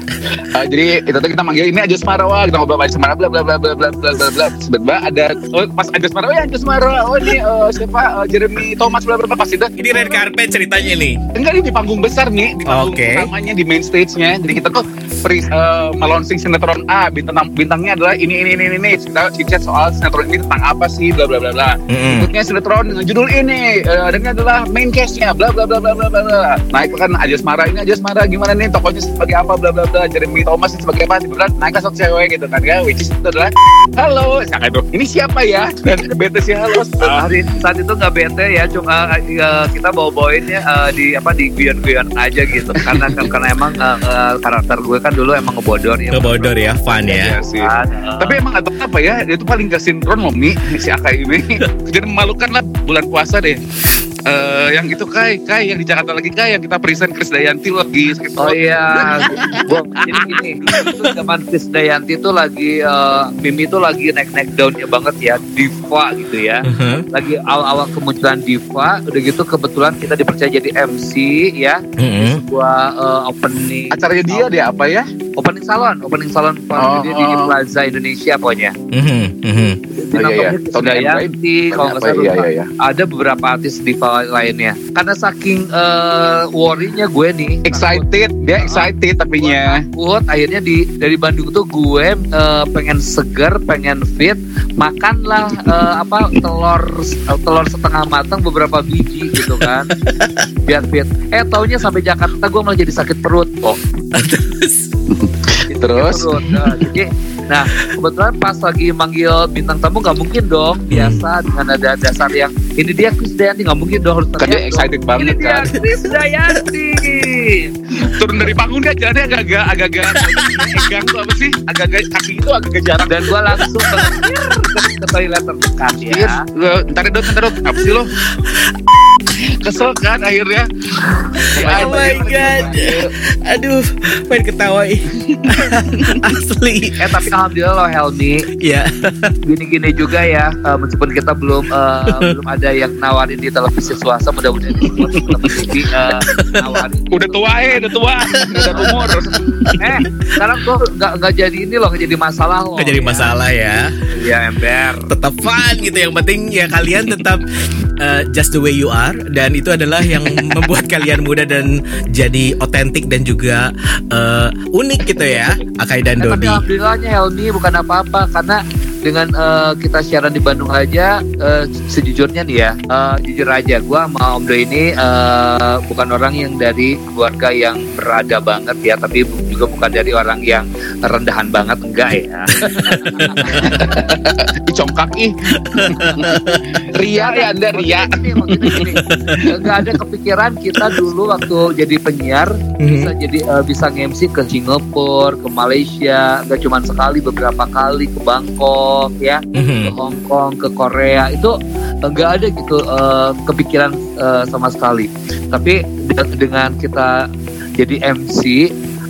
Uh, jadi itu tuh kita manggil ini Ajus Marawa, kita ngobrol sama Ajus Marawa, bla bla bla bla bla bla bla bla. Tiba-tiba ada oh, pas Ajus Marawa, ya Ajus Marawa, oh ini uh, siapa uh, Jeremy Thomas bla bla bla pas itu. Ini red carpet ceritanya nih Enggak ini di panggung besar nih, di panggung Oke. utamanya di main stage-nya. Jadi kita tuh pri, uh, melonsing sinetron A, bintang bintangnya adalah ini ini ini ini. Kita chit soal sinetron ini tentang apa sih, bla bla bla bla. Mm-mm. Berikutnya sinetron dengan judul ini, uh, dan ini adalah main cast-nya, bla bla bla bla bla bla. Naik kan Ajus Mara ini Ajus Mara gimana nih tokonya sebagai apa bla bla bla. Jeremy Thomas ini sebagai apa? Tiba-tiba naik ke satu cewek gitu kan ya, which is itu adalah halo, aduh ini siapa ya? Dan bete sih halo. Ah, hari saat itu nggak bete ya cuma eh, kita bawa bawainnya eh, di apa di guyon-guyon aja gitu karena karena emang eh, eh, karakter gue kan dulu emang ngebodor ya Ngebodor ya, fun Iya ya sih. Eh, Tapi emang atau apa ya, dia tuh paling gak sinkron loh Mi, si Akai ini. Jadi memalukan lah bulan puasa deh. Eh, yang itu Kai, Kai yang di Jakarta lagi Kai yang kita present Chris Dayanti lagi sakit Oh perut. iya, gua jadi gini, itu zaman Chris Dayanti tuh lagi eh, Mimi tuh lagi naik-naik daunnya banget ya, diva gitu ya. Mhm. Lagi awal-awal kemunculan diva, udah gitu kebetulan kita dipercaya jadi MC ya, Mhm. sebuah eh, opening Acaranya dia deh apa ya? opening salon, opening salon Oh, di, di oh. Plaza Indonesia pokoknya. Mhm. Mhm. Oh, iya, iya. Tahun yang kalau nggak Apa, salah iya, iya, iya. ada beberapa artis diva lainnya. Karena saking uh, worry-nya gue nih, excited, dia excited tapinya. Takut akhirnya di dari Bandung tuh gue uh, pengen seger, pengen fit, makanlah uh, apa telur telur setengah matang beberapa biji gitu kan, biar fit. Eh taunya sampai Jakarta gue malah jadi sakit perut kok. Terus? Perut. Nah, jadi Nah, kebetulan pas lagi manggil bintang tamu nggak mungkin dong Hmm. biasa dengan ada dasar yang ini dia Krisdayanti nggak mungkin dong harus Kan dia excited dong. banget ini dia kan. Krisdayanti. Turun dari panggung dia jalannya agak-agak agak-agak egang tuh apa sih? Agak-agak kaki itu agak-agak jarang. Dan gue langsung ke, toilet terdekat ya. Ntar dong, ntar dong, apa sih lo? Kesel kan akhirnya. Oh my god. Aduh, pengen ketawa ih. Asli. Eh tapi alhamdulillah loh Helmi Ya. gini-gini juga ya eh, meskipun kita belum eh, belum ada yang nawarin di televisi swasta mudah-mudahan di televisi eh, nawarin Udah tua eh, udah tua, udah umur. eh sekarang tuh nggak nggak jadi ini loh nggak jadi masalah loh Gak jadi masalah ya. ya ember Tetap fun gitu. Yang penting ya kalian tetap uh, just the way you are dan itu adalah yang membuat kalian muda dan jadi otentik dan juga uh, unik gitu ya. Akai dan tapi Dodi. alhamdulillahnya Helmi bukan apa-apa karena dengan eh, kita siaran di Bandung aja eh, sejujurnya nih ya eh, jujur aja gua sama Om Do ini eh, bukan orang yang dari keluarga yang berada banget ya tapi juga bukan dari orang yang rendahan banget enggak ya Dicongkak ih. Ria ya Anda ria. Gini, gini, gini. Nggak ada kepikiran kita dulu waktu jadi penyiar bisa jadi eh, bisa nge-MC ke Singapura, ke Malaysia, nggak cuma sekali beberapa kali ke Bangkok ya, ke Mhm. Hong Kong, ke Korea itu nggak ada gitu eh, kepikiran eh, sama sekali. Tapi de- dengan kita jadi MC,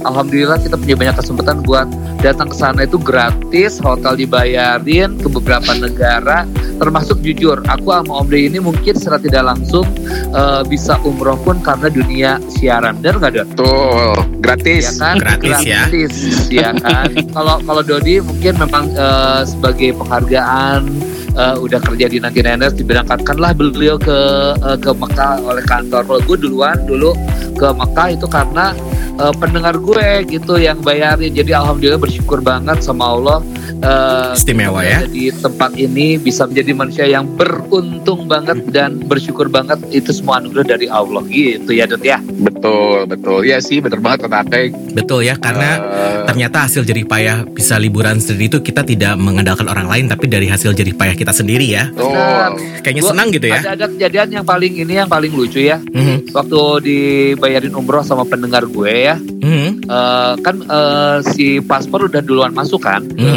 alhamdulillah kita punya banyak kesempatan buat datang ke sana itu gratis, hotel dibayarin ke beberapa negara, termasuk jujur, aku sama Om Dey ini mungkin secara tidak langsung eh, bisa umroh pun karena dunia siaran, benar nggak Dot? Tuh, gratis. Ya kan? Gratis ya. Gratis, ya kan? Kalau kalau Dodi mungkin memang eh, sebagai penghargaan eh, udah kerja di 99ers diberangkatkanlah beliau ke eh, ke Mekah oleh kantor. Kalau gue duluan dulu ke Mekah itu karena eh, pendengar gue gitu yang bayarin. Jadi alhamdulillah bersyukur banget sama Allah. eh, Istimewa ya. di tempat ini bisa menjadi manusia yang beruntung banget dan bersyukur banget itu semua anugerah dari Allah gitu ya Dot ya. Betul, betul. Ya sih, bener banget kata. Betul ya karena Eh, ternyata hasil jerih payah bisa liburan sendiri itu kita tidak mengandalkan orang lain tapi dari hasil jerih payah kita sendiri ya. betul. Kayaknya Gua- senang gitu ya. Ada ada kejadian yang paling ini yang paling lucu ya. Mhm. Waktu dibayarin umroh sama pendengar gue ya, Mhm. eh, kan eh, si paspor udah duluan masuk kan ke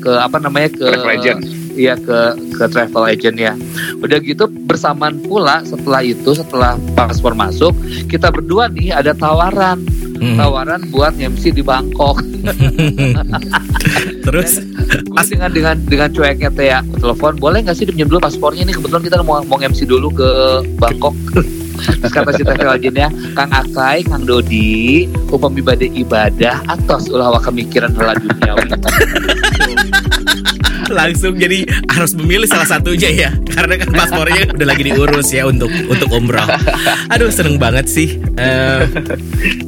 ke apa namanya ke Travel agent. Iya ke ke travel agent ya. Udah gitu bersamaan pula setelah itu setelah paspor masuk kita berdua nih ada tawaran Mhm. tawaran buat MC di Bangkok. Terus Gue dengan dengan dengan cueknya teh ya telepon boleh nggak sih dipinjam dulu paspornya ini kebetulan kita mau mau MC dulu ke Bangkok Terus kata si travel agentnya Kang Akai, Kang Dodi Upami badai ibadah Atos ulah waka mikiran hela duniawi langsung jadi harus memilih salah satunya ya karena kan paspornya udah lagi diurus ya untuk untuk umroh. Aduh seneng banget sih. Eh,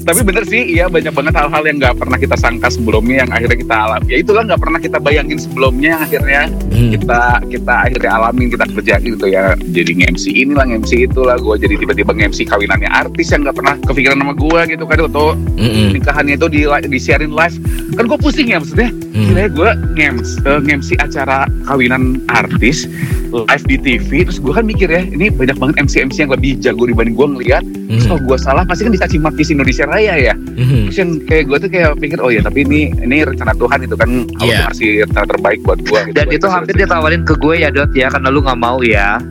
Tapi bener sih, iya banyak banget hal-hal yang nggak pernah kita sangka sebelumnya yang akhirnya kita alami. Ya itulah nggak pernah kita bayangin sebelumnya yang akhirnya hmm. kita kita akhirnya alamin kita kerjain gitu ya. Jadi nge-MC inilah nge-MC itulah. Gue jadi tiba-tiba nge-MC kawinannya artis yang nggak pernah kepikiran sama gue gitu kan. Atau Mm-mm. nikahannya itu di disiarin live. Kan gue pusing ya maksudnya. Hmm. Kira gue nge-MC, eh, nge-MC acara kawinan artis live di TV. Terus gue kan mikir ya, ini banyak banget MC-MC yang lebih jago dibanding gue ngeliat. Terus Hmm. kalau gue salah pasti kan dicaci maki si Indonesia Raya ya. Mhm. Terus yang kayak gue tuh kayak pikir oh ya tapi ini ini rencana Tuhan itu kan Allah Iya. ngasih rencana terbaik buat gue. Gitu, Dan itu hampir ditawarin ke gue ya Dot ya Karena lu gak mau ya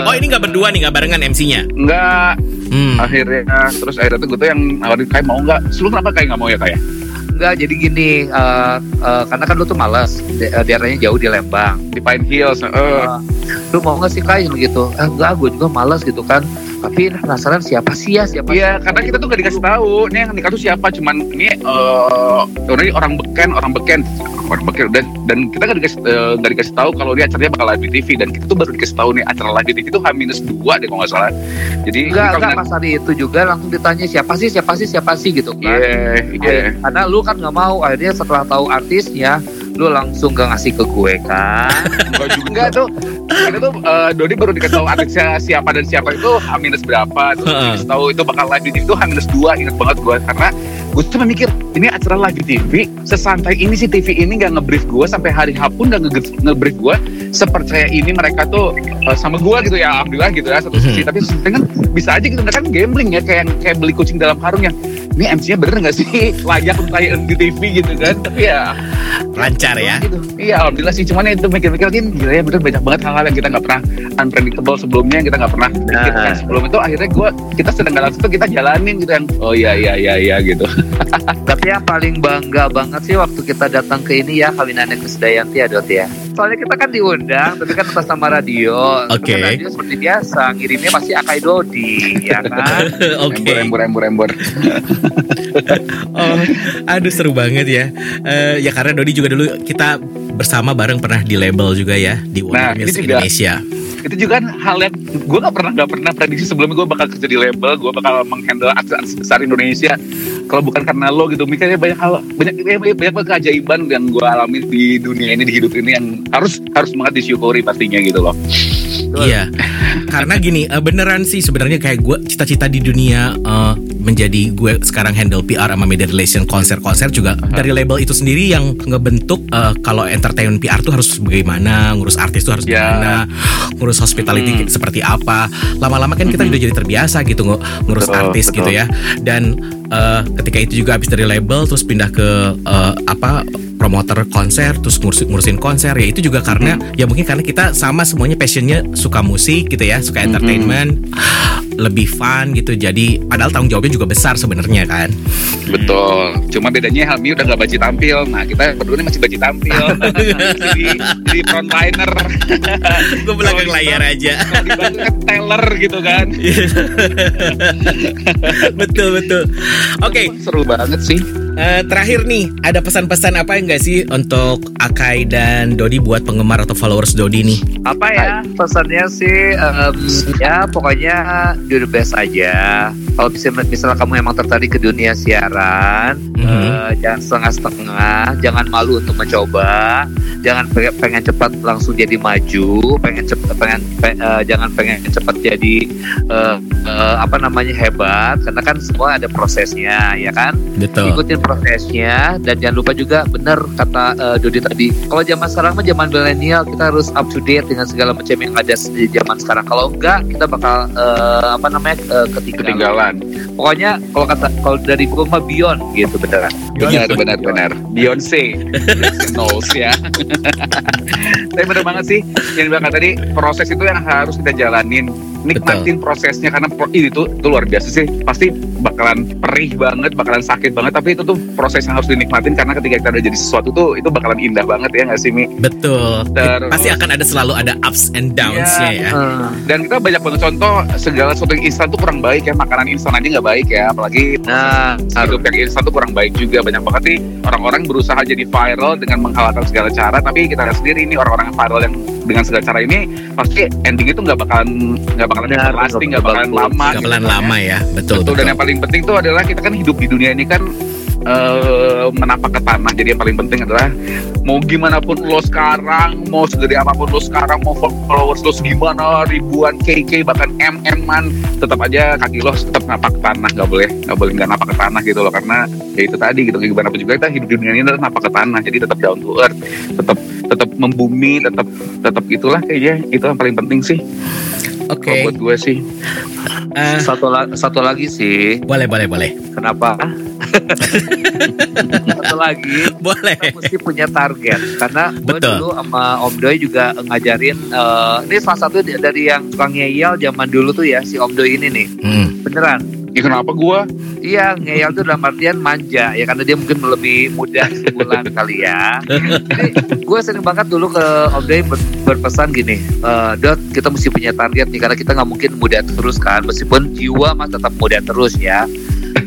Oh ini nggak berdua nih nggak barengan MC-nya. Enggak Hmm. akhirnya terus akhirnya tuh gue tuh yang nawarin kayak mau nggak? Seluruh kenapa kayak nggak mau ya kayak? Enggak jadi gini eh, eh, Karena kan lu tuh males Da- eh, Daerahnya jauh di Lembang Di Pine Hills. eh. Eh, lu mau nggak sih kayak gitu eh, enggak gue juga malas gitu kan tapi penasaran siapa sih ya siapa Iya, karena kita tuh gak dikasih tahu. Nih yang nikah tuh siapa? Cuman ini eh ini orang beken, orang beken, orang beken dan dan kita gak dikasih eh, nggak dikasih tahu kalau dia acaranya bakal live di TV dan kita tuh baru dikasih tahu nih acara live di TV itu H-2 deh kalau nggak salah. Jadi enggak enggak kalau pas hari itu juga langsung ditanya siapa sih siapa sih siapa sih gitu kan Iya, iya. karena lu kan nggak mau akhirnya setelah tahu artisnya lu langsung gak ngasih ke gue kan? Enggak juga. Tuh. Kita tuh eh, Dodi baru dikasih tahu artisnya siapa dan siapa itu H berapa. Terus dikasih tahu itu bakal live di TV itu H dua inget banget gue karena gue tuh cuma mikir ini acara live di TV sesantai ini sih TV ini nggak ngebrief gue sampai hari H pun nge- ngebrief gue sepercaya ini mereka tuh eh, sama gue gitu ya alhamdulillah gitu ya satu sisi. Mhm. tapi sisi kan bisa aja gitu kan gambling ya kayak kayak beli kucing dalam karung yang ini MC-nya bener nggak sih layak untuk tayang di TV gitu kan tapi ya Lancar ya. gitu. Iya alhamdulillah sih cuman itu mikir-mikir lagi gila ya bener banyak banget hal-hal yang kita nggak pernah unpredictable sebelumnya yang kita nggak pernah Nah. sebelum itu akhirnya gue kita sedang nggak langsung tuh kita jalanin gitu yang oh iya iya iya iya gitu. tapi yang paling bangga banget sih waktu kita datang ke ini ya kawinannya Krisdayanti ya Dot ya soalnya kita kan diundang tapi kan atas nama radio Oke. kan radio seperti biasa ngirimnya pasti Akai Dodi ya kan Oke. Embor embor embor embor. Oh, aduh seru banget ya. Eh, ya karena Dodi juga dulu kita bersama bareng pernah di label juga ya di Nah, Warner Music juga. Indonesia. itu juga kan hal yang gue nggak pernah nggak pernah prediksi sebelumnya gue bakal kerja di label gue bakal menghandle artis besar Indonesia kalau bukan karena lo gitu mikirnya banyak hal banyak banyak, banyak banget keajaiban yang gue alami di dunia ini di hidup ini yang harus harus banget disyukuri pastinya gitu loh Iya, karena gini eh, beneran sih sebenarnya kayak gue cita-cita di dunia eh, menjadi gue sekarang handle PR sama media relation konser-konser juga dari label itu sendiri yang ngebentuk eh, kalau entertainment PR tuh harus bagaimana, ngurus artis tuh harus Ya. gimana, ngurus hospitality Hmm. seperti apa. Lama-lama kan kita udah jadi terbiasa gitu ngu- ngurus Betul, artis betul. gitu ya. Dan eh, ketika itu juga habis dari label terus pindah ke eh, apa promoter konser terus ngurusin, ngurusin konser ya itu juga karena ya mungkin karena kita sama semuanya passionnya suka musik gitu ya suka entertainment lebih fun gitu. Jadi padahal tanggung jawabnya juga besar sebenarnya kan. Betul. Cuma bedanya Helmi udah nggak baci tampil. Nah kita berdua ini masih baci tampil. Jadi jadi frontliner. Gue belakang layar aja. Kan teller gitu kan. Betul betul. Oke. Seru banget sih eh, terakhir nih ada pesan-pesan apa enggak sih untuk Akai dan Dodi buat penggemar atau followers Dodi nih? Apa ya pesannya sih em, ya pokoknya do the best aja kalau bisa misalnya kamu emang tertarik ke dunia siaran Mhm. eh, jangan setengah-setengah jangan malu untuk mencoba jangan pengen, pengen cepat langsung jadi maju pengen cepat pengen pe- eh, jangan pengen cepat jadi eh, eh, apa namanya hebat karena kan semua ada prosesnya ya kan betul ikutin prosesnya dan jangan lupa juga benar kata eh, Dodi tadi kalau zaman sekarang mah zaman milenial kita harus up to date dengan segala macam yang ada di zaman sekarang kalau enggak kita bakal eh, apa namanya eh, ketinggalan. ketinggalan pokoknya kalau kata kalau dari gua mah beyond gitu beneran. Benar benar benar Beyonce. Beyonce Knowles ya. Tapi benar banget sih yang bilang tadi proses itu yang harus kita jalanin nikmatin prosesnya karena pro- ini tuh itu luar biasa sih. Pasti bakalan perih banget bakalan sakit banget tapi itu tuh proses yang harus dinikmatin karena ketika kita udah jadi sesuatu tuh itu bakalan indah banget ya nggak sih Mi? Betul. Terus- pasti akan ada selalu ada ups and downs-nya ya. Eh, dan kita banyak banget contoh segala sesuatu yang instan tuh kurang baik ya. Makanan instan aja nggak baik ya apalagi nah hidup yang instan tuh kurang baik juga. Banyak banget nih orang-orang berusaha jadi viral dengan menghalalkan segala cara tapi kita lihat sendiri ini orang-orang yang viral yang dengan segala cara ini pasti ending itu nggak bakalan nggak bakalan Benar, nggak nggak bakalan bakal lama Gak gitu bakalan ya. lama ya betul betul, betul, dan yang paling penting tuh adalah kita kan hidup di dunia ini kan eh, menapak ke tanah. Jadi yang paling penting adalah mau gimana pun lo sekarang mau segede apa pun lo sekarang mau followers lo segimana ribuan KK bahkan MM man tetap aja kaki lo tetap napak ke tanah. Nggak boleh nggak boleh nggak napak ke tanah gitu loh karena ya itu tadi gitu. Gimana pun juga kita hidup di dunia ini adalah napak ke tanah. Jadi tetap down to earth tetap tetap membumi tetap tetap itulah kayaknya. Itu yang paling penting sih oke. Kalau buat gue sih. Eh, satu la- satu lagi sih. Boleh boleh boleh. Kenapa? Satu lagi. Boleh. Kita mesti punya target. Karena gue dulu sama Om Doi juga ngajarin eh, ini salah satu dari yang suka ngeyel zaman dulu tuh ya si Om Doi ini nih. Hmm, beneran Ya kenapa gue? Iya, ngeyel tuh dalam artian manja ya karena dia mungkin lebih muda sebulan kali ya. Jadi gue sering banget dulu ke Om Day ber- berpesan gini, "Eh, Dot kita mesti punya target nih karena kita nggak mungkin muda terus kan, meskipun jiwa mah tetap muda terus ya.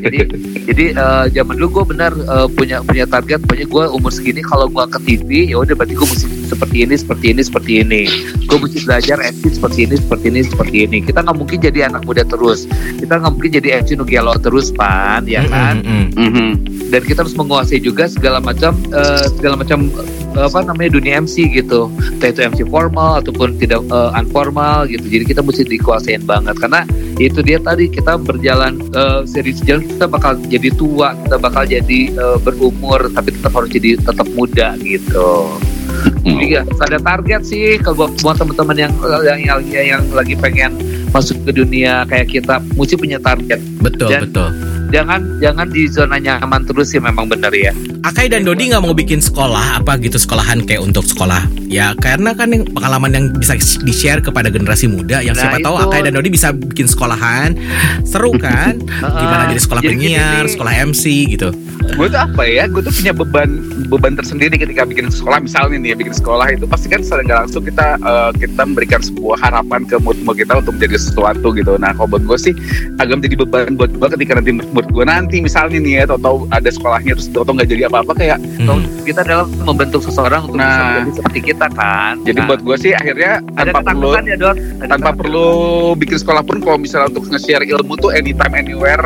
Jadi jadi eh, zaman dulu gue benar eh, punya punya target, pokoknya gue umur segini kalau gue ke TV ya udah berarti gue mesti seperti ini, seperti ini, seperti ini. Gue mesti belajar acting seperti ini, seperti ini, seperti ini. Kita nggak mungkin jadi anak muda terus. Kita nggak mungkin jadi MC Nugelo terus pan, ya kan? Mm, mm, mm. dan kita harus menguasai juga segala macam eh, segala macam apa namanya dunia MC gitu. Entah itu MC formal ataupun tidak eh, unformal gitu. Jadi kita mesti dikuasain banget. Karena itu dia tadi kita berjalan eh, seri sejalan kita bakal jadi tua kita bakal jadi eh, berumur tapi tetap harus jadi tetap muda gitu. Ya, harus ada target sih kalau buat, teman-teman yang, yang yang yang lagi pengen masuk ke dunia kayak kita mesti punya target. Betul, Dan- betul. jangan jangan di zona nyaman terus ya memang benar ya Akai dan Dodi nggak mau bikin sekolah apa gitu sekolahan kayak untuk sekolah. Ya karena kan yang pengalaman yang bisa di share kepada generasi muda yang Nah, siapa tahu itu. Akai dan Dodi bisa bikin sekolahan. Seru kan? Gimana jadi sekolah Jadi gini. penyiar nih. sekolah MC gitu. Gue tuh apa ya? Gue tuh punya beban beban tersendiri ketika bikin sekolah. Misalnya nih ya bikin sekolah itu pasti kan secara nggak langsung kita eh, kita memberikan sebuah harapan ke mood kita untuk menjadi sesuatu gitu. Nah kalau buat gue sih agak menjadi beban buat gue ketika nanti mood gue nanti misalnya nih ya atau ada sekolahnya terus atau nggak jadi apa-apa kayak Hmm. kita adalah membentuk seseorang untuk bisa Nah. menjadi seperti kita kan. jadi Nah, buat gue sih akhirnya ada tanpa perlu ya dot. Ada tanpa ketakutan. perlu bikin sekolah pun kalau misalnya untuk nge-share ilmu tuh anytime anywhere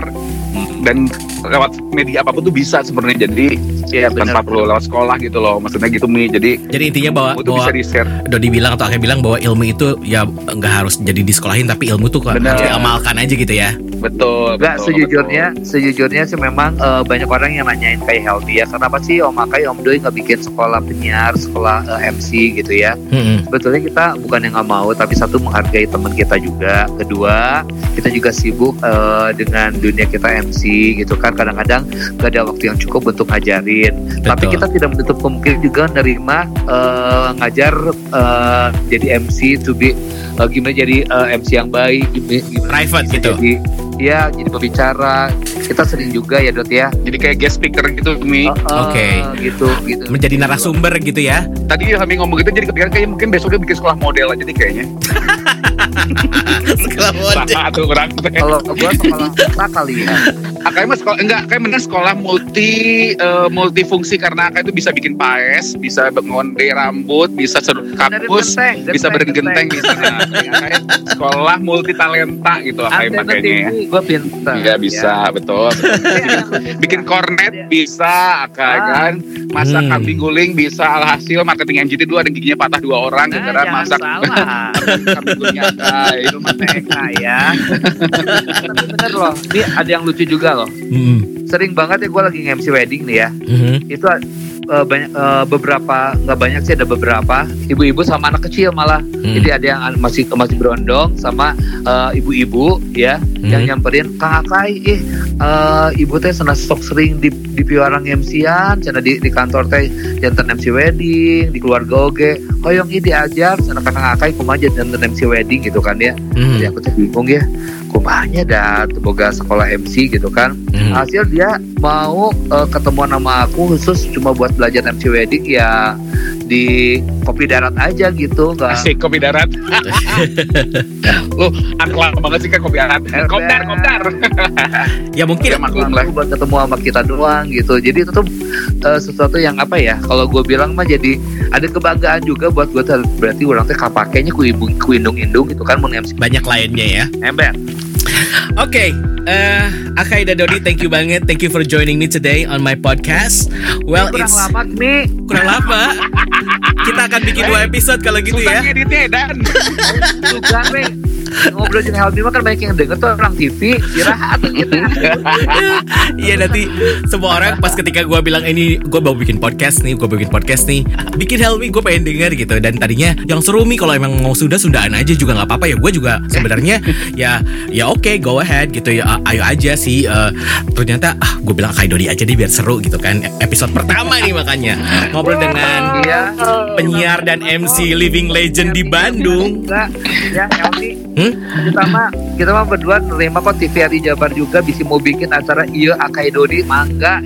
dan lewat media apa pun tuh bisa sebenarnya jadi Iya, tanpa benar. perlu lewat sekolah gitu loh maksudnya gitu mi jadi jadi intinya bahwa, bahwa bisa di share Dodi bilang atau Akai bilang bahwa ilmu itu ya nggak harus jadi disekolahin tapi ilmu tuh kan harus diamalkan aja gitu ya betul Enggak, betul, sejujurnya, sejujurnya sih memang eh, banyak orang yang nanyain kayak healthy ya. Kenapa sih Om Akai, Om Doi nggak bikin sekolah penyiar, sekolah eh, MC gitu ya? Mm-mm. Sebetulnya kita bukan yang nggak mau, tapi satu menghargai teman kita juga. Kedua, kita juga sibuk eh, dengan dunia kita MC gitu kan. Kadang-kadang nggak ada waktu yang cukup untuk ngajarin. Tapi Betul. kita tidak menutup kemungkinan juga nerima eh, ngajar eh, jadi MC to be eh, gimana jadi eh, MC yang baik, gimana, gimana Private gitu. Jadi, ya jadi pembicara. Kita sering juga ya Dot ya. jadi kayak guest speaker gitu mi eh, Oke. Gitu gitu. menjadi narasumber gitu ya tadi kami ngomong gitu jadi kepikiran kayak mungkin besoknya bikin sekolah model aja deh kayaknya sekolah teh. Kalau gua sekolah kali ya? Akai mah sekolah enggak kayak bener sekolah multi eh, multifungsi karena Akai itu bisa bikin paes, bisa ngonde rambut, bisa seru kampus, bisa bergenteng bisa. Nah, Akai sekolah multi talenta gitu Akai makanya ya. Gue pintar. Iya bisa betul. Bikin kornet bisa Akai Ah. kan. Masak Hmm. kambing guling bisa alhasil marketing NGT dua ada giginya patah dua orang Nah, gara-gara masak salah. kambing gulingnya Akai. Itu mah ya. Tapi bener loh. Ini ada yang lucu juga loh. Mm-mm. Sering banget ya gue lagi nge-MC wedding nih ya. Mhm. Itu eh, banyak eh, beberapa nggak banyak sih ada beberapa ibu-ibu sama anak kecil malah. Hmm. Jadi ada yang masih masih berondong sama eh, ibu-ibu ya yang Hmm. nyamperin Kang Akai ih eh, ibu teh sana stok sering di di piwarang MC-an cenah di, di kantor teh jantan MC wedding di keluarga oge hoyong ini diajar sana Kang Akai kumaha jantan MC wedding gitu kan ya Mhm. jadi aku tuh bingung ya kumahnya dah boga sekolah MC gitu kan Mhm. hasil dia mau eh, ketemuan sama aku khusus cuma buat belajar MC wedding ya di kopi darat aja gitu nggak Asik kopi darat. Lu akhlak banget sih kan kopi darat. Ember. Kopdar, kopdar. ya mungkin Ya, maklum lah. buat ketemu sama kita doang gitu jadi itu tuh eh, sesuatu yang apa ya kalau gue bilang mah jadi ada kebanggaan juga buat gue tuh berarti orang teh kapakainya ku ibu ku indung indung gitu kan banyak lainnya ya ember Oke, eh Akai dan Dodi, thank you banget. Thank you for joining me today on my podcast. Well, kurang it's lama nih kurang lama. Kita akan bikin dua episode kalau gitu Sultan ya. ngeditnya dan juga ngobrol dengan Helmi mah kan banyak yang denger tuh orang TV istirahat gitu Iya nanti semua orang pas ketika gue bilang ini gue mau bikin podcast nih, gue bikin podcast nih, bikin Helmi gue pengen denger gitu. Dan tadinya yang seru mi kalau emang mau sudah sundaan aja juga nggak apa-apa ya. Gue juga sebenarnya ya ya oke go ahead gitu ya. Ayo aja sih. Eh, ternyata ah gue bilang Kai Dodi aja deh biar seru gitu kan. Episode pertama nih makanya ngobrol dengan iya penyiar dan MC living legend di Bandung. Enggak, ya Mm-mm. kita mah kita mah berdua nerima kok TVRI Jabar juga bisa mau bikin acara iya Akai Dodi mangga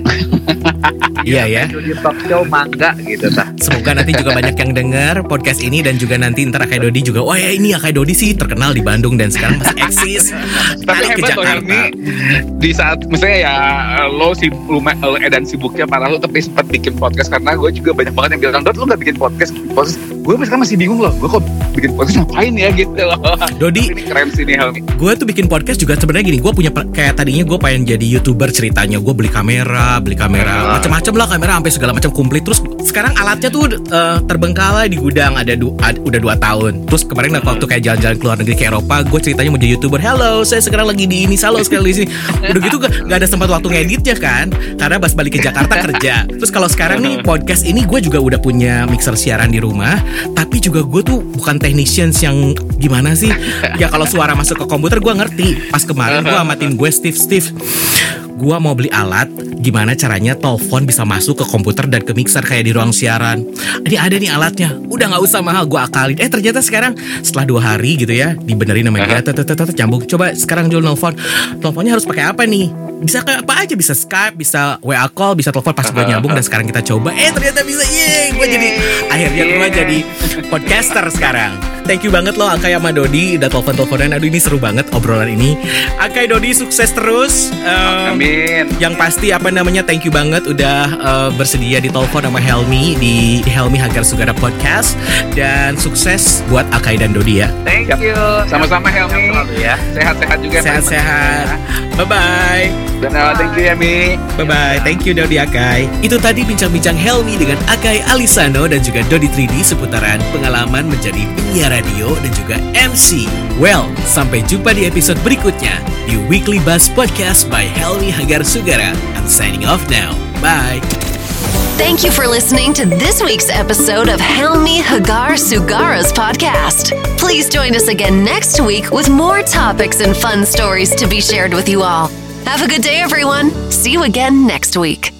Iya ya. Dodi talk show mangga gitu tah Semoga nanti juga banyak yang dengar podcast ini dan juga nanti ntar Akai Dodi juga. Wah ya ini Akai Dodi sih terkenal di Bandung dan sekarang masih eksis. Tapi ke hebat loh. Helmi Di saat Misalnya ya Lo si lumayan lo edan sibuknya parah lo Tapi sempat bikin podcast Karena gue juga banyak banget yang bilang Dot lo gak bikin podcast podcast Gue sekarang masih bingung loh Gue kok bikin podcast ngapain ya gitu loh Dodi, Ini keren sih nih Helmi gue tuh bikin podcast juga sebenarnya gini. Gue punya kayak tadinya gue pengen jadi youtuber ceritanya. Gue beli kamera, beli kamera, Ah. macam-macam lah kamera sampai segala macam komplit. Terus sekarang alatnya tuh eh, terbengkalai di gudang ada du- ad- udah dua tahun. Terus kemarin waktu kayak jalan-jalan ke luar negeri ke Eropa, gue ceritanya mau jadi youtuber. Hello, saya sekarang lagi di ini, halo sekarang di sini. Udah gitu gak, gak ada sempat waktu ngeditnya kan, karena pas balik ke Jakarta kerja. Terus kalau sekarang nih podcast ini gue juga udah punya mixer siaran di rumah, tapi juga gue tuh bukan technicians yang gimana sih? Ya kalau suara masuk ke komputer gue ngerti. Pas kemarin gue sama tim gue Steve Steve, gue mau beli alat gimana caranya telepon bisa masuk ke komputer dan ke mixer kayak di ruang siaran? Ini ada nih alatnya. Udah nggak usah mahal. Gue akalin. Eh ternyata sekarang setelah dua hari gitu ya dibenerin sama dia tet, tet, tet, tet, nyambung. Coba sekarang dulu nelfon. Teleponnya harus pakai apa nih? Bisa kayak apa aja? Bisa Skype bisa WA call bisa telepon pas gue nyambung dan sekarang kita coba. Eh ternyata bisa. Yeay gue jadi akhirnya gue jadi podcaster sekarang. Thank you banget loh Akai sama Dodi udah telepon-teleponan. Aduh ini seru banget obrolan ini. Akai Dodi sukses terus. Em, Amin. yang pasti apa namanya thank you banget udah uh, bersedia ditelepon sama Helmi di Helmi Hagar Sugara Podcast dan sukses buat Akai dan Dodi ya. thank you Sama-sama Helmi ya Sehat-sehat juga Sehat-sehat. Bye bye. Dan uh, thank you Helmi Bye bye. Thank you Dodi Akai. Itu tadi bincang-bincang Helmi dengan Akai Alisano dan juga Dodi 3D seputaran pengalaman menjadi penyiar radio dan juga MC. Well, sampai jumpa di episode berikutnya di Weekly Buzz Podcast by Helmi Hagar Sugara. I'm signing off now. Bye. Thank you for listening to this week's episode of Helmi Hagar Sugara's podcast. Please join us again next week with more topics and fun stories to be shared with you all. Have a good day, everyone. See you again next week.